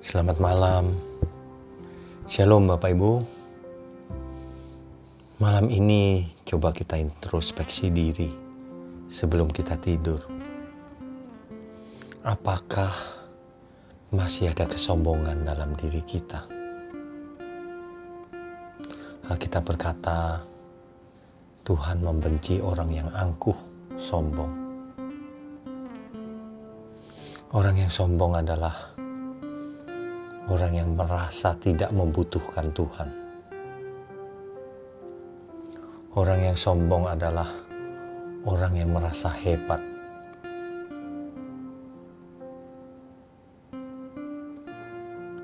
Selamat malam. Shalom Bapak Ibu. Malam ini coba kita introspeksi diri sebelum kita tidur. Apakah masih ada kesombongan dalam diri kita? Alkitab berkata, Tuhan membenci orang yang angkuh, sombong. Orang yang sombong adalah orang yang merasa tidak membutuhkan Tuhan. Orang yang sombong adalah orang yang merasa hebat.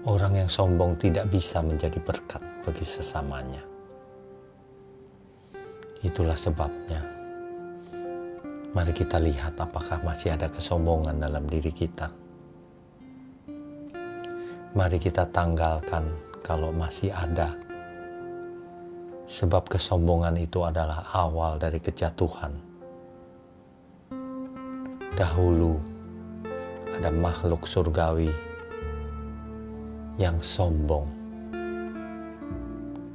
Orang yang sombong tidak bisa menjadi berkat bagi sesamanya. Itulah sebabnya. Mari kita lihat apakah masih ada kesombongan dalam diri kita. Mari kita tanggalkan kalau masih ada. Sebab kesombongan itu adalah awal dari kejatuhan. Dahulu ada makhluk surgawi yang sombong,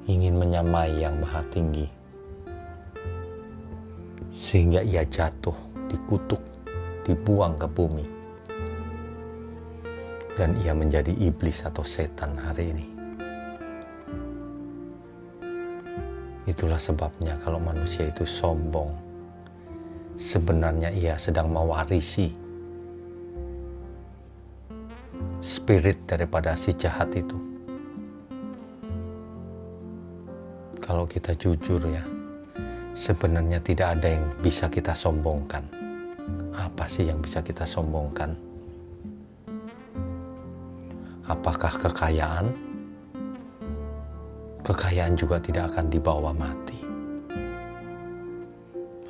ingin menyamai yang maha tinggi sehingga ia jatuh, dikutuk, dibuang ke bumi. Dan ia menjadi iblis atau setan hari ini. Itulah sebabnya kalau manusia itu sombong, sebenarnya ia sedang mewarisi spirit daripada si jahat itu. Kalau kita jujur ya, sebenarnya tidak ada yang bisa kita sombongkan. Apa sih yang bisa kita sombongkan? Apakah kekayaan? Kekayaan juga tidak akan dibawa mati.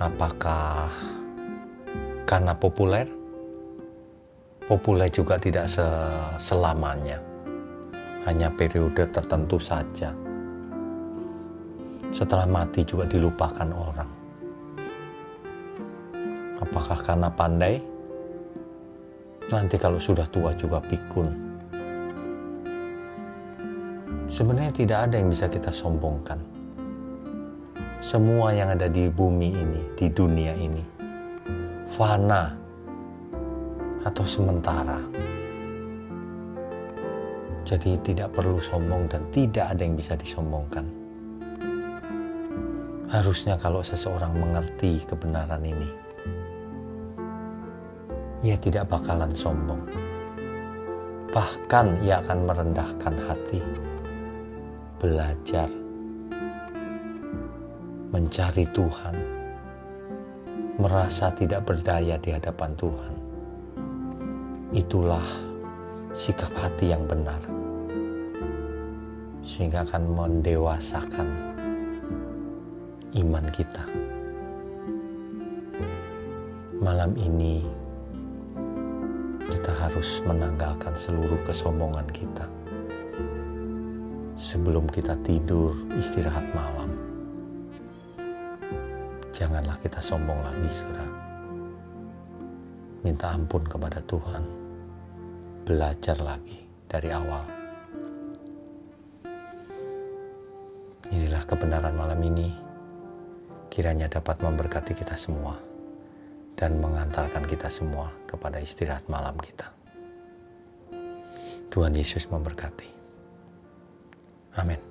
Apakah karena populer? Populer juga tidak selamanya, hanya periode tertentu saja setelah mati juga dilupakan orang. Apakah karena pandai? Nanti kalau sudah tua juga pikun. Sebenarnya tidak ada yang bisa kita sombongkan. Semua yang ada di bumi ini, di dunia ini, fana atau sementara. Jadi tidak perlu sombong dan tidak ada yang bisa disombongkan. Harusnya kalau seseorang mengerti kebenaran ini, ia tidak bakalan sombong. Bahkan ia akan merendahkan hati, belajar, mencari Tuhan, merasa tidak berdaya di hadapan Tuhan. Itulah sikap hati yang benar, sehingga akan mendewasakan iman kita. Malam ini kita harus menanggalkan seluruh kesombongan kita. Sebelum kita tidur istirahat malam, janganlah kita sombong lagi, saudara. Minta ampun kepada Tuhan, belajar lagi dari awal. Inilah kebenaran malam ini kiranya dapat memberkati kita semua dan mengantarkan kita semua kepada istirahat malam kita. Tuhan Yesus memberkati. 아멘.